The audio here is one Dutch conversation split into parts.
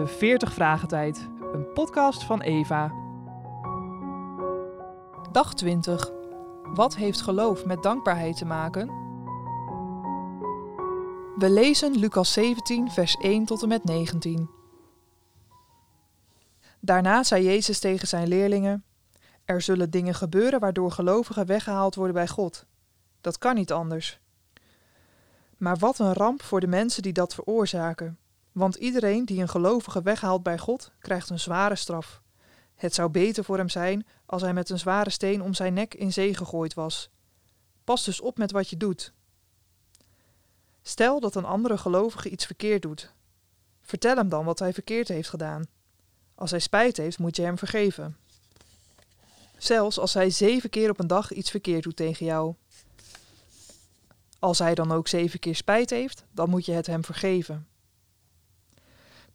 de 40 Vragen Tijd, een podcast van Eva. Dag 20. Wat heeft geloof met dankbaarheid te maken? We lezen Lucas 17, vers 1 tot en met 19. Daarna zei Jezus tegen zijn leerlingen: Er zullen dingen gebeuren waardoor gelovigen weggehaald worden bij God. Dat kan niet anders. Maar wat een ramp voor de mensen die dat veroorzaken. Want iedereen die een gelovige weghaalt bij God, krijgt een zware straf. Het zou beter voor hem zijn als hij met een zware steen om zijn nek in zee gegooid was. Pas dus op met wat je doet. Stel dat een andere gelovige iets verkeerd doet. Vertel hem dan wat hij verkeerd heeft gedaan. Als hij spijt heeft, moet je hem vergeven. Zelfs als hij zeven keer op een dag iets verkeerd doet tegen jou. Als hij dan ook zeven keer spijt heeft, dan moet je het hem vergeven.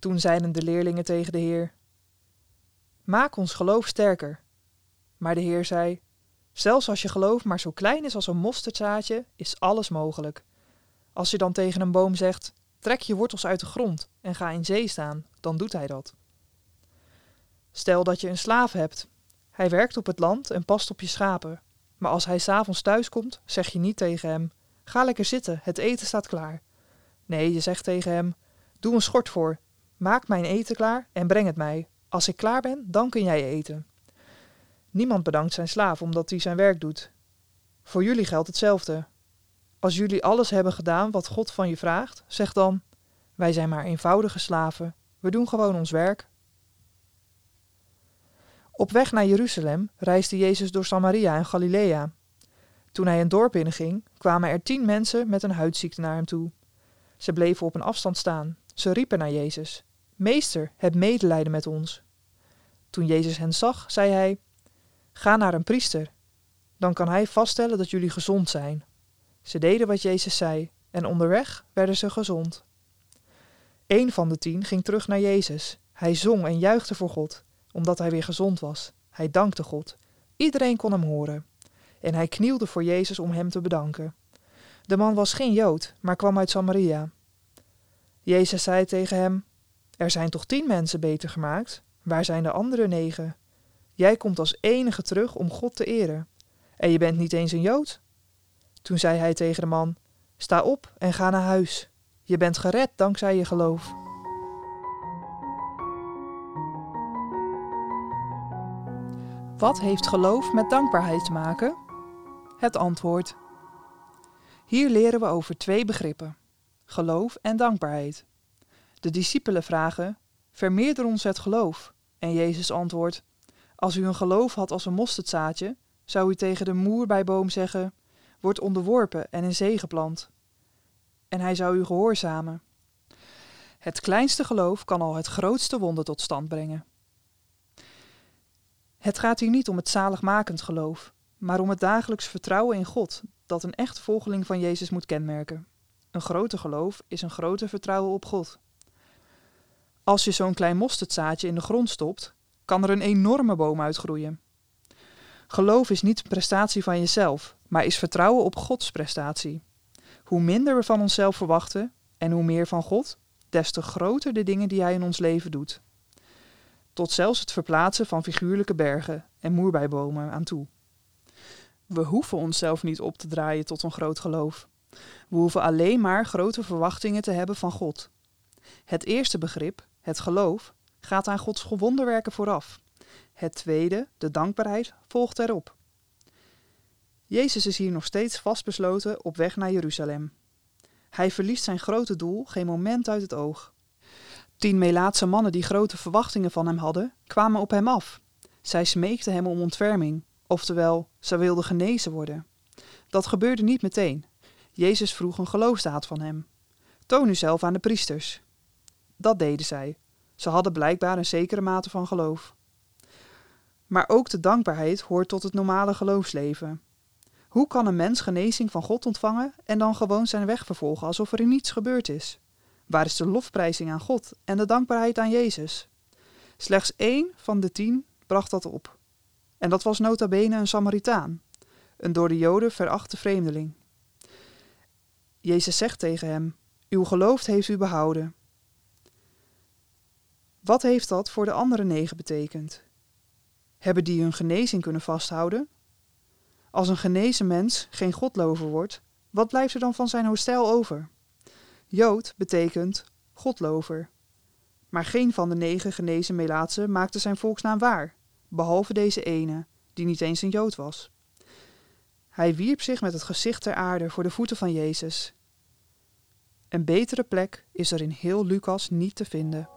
Toen zeiden de leerlingen tegen de Heer: Maak ons geloof sterker. Maar de Heer zei: Zelfs als je geloof maar zo klein is als een mosterdzaadje, is alles mogelijk. Als je dan tegen een boom zegt: Trek je wortels uit de grond en ga in zee staan, dan doet hij dat. Stel dat je een slaaf hebt. Hij werkt op het land en past op je schapen. Maar als hij s'avonds thuis komt, zeg je niet tegen hem: Ga lekker zitten, het eten staat klaar. Nee, je zegt tegen hem: Doe een schort voor, maak mijn eten klaar en breng het mij. Als ik klaar ben, dan kun jij eten. Niemand bedankt zijn slaaf omdat hij zijn werk doet. Voor jullie geldt hetzelfde. Als jullie alles hebben gedaan wat God van je vraagt, zeg dan: Wij zijn maar eenvoudige slaven. We doen gewoon ons werk. Op weg naar Jeruzalem reisde Jezus door Samaria en Galilea. Toen hij een dorp binnenging, kwamen er tien mensen met een huidziekte naar hem toe. Ze bleven op een afstand staan. Ze riepen naar Jezus: Meester, heb medelijden met ons. Toen Jezus hen zag, zei hij: Ga naar een priester. Dan kan hij vaststellen dat jullie gezond zijn. Ze deden wat Jezus zei, en onderweg werden ze gezond. Een van de tien ging terug naar Jezus. Hij zong en juichte voor God, omdat hij weer gezond was. Hij dankte God. Iedereen kon hem horen. En hij knielde voor Jezus om hem te bedanken. De man was geen Jood, maar kwam uit Samaria. Jezus zei tegen hem: Er zijn toch tien mensen beter gemaakt? Waar zijn de andere negen? Jij komt als enige terug om God te eren. En je bent niet eens een Jood? Toen zei hij tegen de man: Sta op en ga naar huis. Je bent gered dankzij je geloof. Wat heeft geloof met dankbaarheid te maken? Het antwoord. Hier leren we over twee begrippen: geloof en dankbaarheid. De discipelen vragen: Vermeerder ons het geloof. En Jezus antwoordt: Als u een geloof had als een mosterdzaadje, zou u tegen de moerbijboom zeggen: Word onderworpen en in zee geplant. En hij zou u gehoorzamen. Het kleinste geloof kan al het grootste wonder tot stand brengen. Het gaat hier niet om het zaligmakend geloof, maar om het dagelijks vertrouwen in God dat een echt volgeling van Jezus moet kenmerken. Een grote geloof is een groter vertrouwen op God. Als je zo'n klein mosterdzaadje in de grond stopt, kan er een enorme boom uitgroeien. Geloof is niet prestatie van jezelf, maar is vertrouwen op Gods prestatie. Hoe minder we van onszelf verwachten en hoe meer van God, des te groter de dingen die Hij in ons leven doet. Tot zelfs het verplaatsen van figuurlijke bergen en moerbijbomen aan toe. We hoeven onszelf niet op te draaien tot een groot geloof. We hoeven alleen maar grote verwachtingen te hebben van God. Het eerste begrip, het geloof, gaat aan Gods wonderwerken vooraf. Het tweede, de dankbaarheid, volgt erop. Jezus is hier nog steeds vastbesloten op weg naar Jeruzalem. Hij verliest zijn grote doel geen moment uit het oog. Tien Melaatse mannen die grote verwachtingen van hem hadden, kwamen op hem af. Zij smeekten hem om ontferming, oftewel, ze wilden genezen worden. Dat gebeurde niet meteen. Jezus vroeg een geloofsdaad van hem. Toon u zelf aan de priesters. Dat deden zij. Ze hadden blijkbaar een zekere mate van geloof. Maar ook de dankbaarheid hoort tot het normale geloofsleven. Hoe kan een mens genezing van God ontvangen en dan gewoon zijn weg vervolgen alsof er niets gebeurd is? Waar is de lofprijzing aan God en de dankbaarheid aan Jezus? Slechts één van de tien bracht dat op. En dat was nota bene een Samaritaan, een door de Joden verachte vreemdeling. Jezus zegt tegen hem: Uw geloof heeft u behouden. Wat heeft dat voor de andere negen betekend? Hebben die hun genezing kunnen vasthouden? Als een genezen mens geen godlover wordt, wat blijft er dan van zijn hostel over? Jood betekent godlover. Maar geen van de negen genezen Melaatsen maakte zijn volksnaam waar, behalve deze ene, die niet eens een Jood was. Hij wierp zich met het gezicht ter aarde voor de voeten van Jezus. Een betere plek is er in heel Lucas niet te vinden.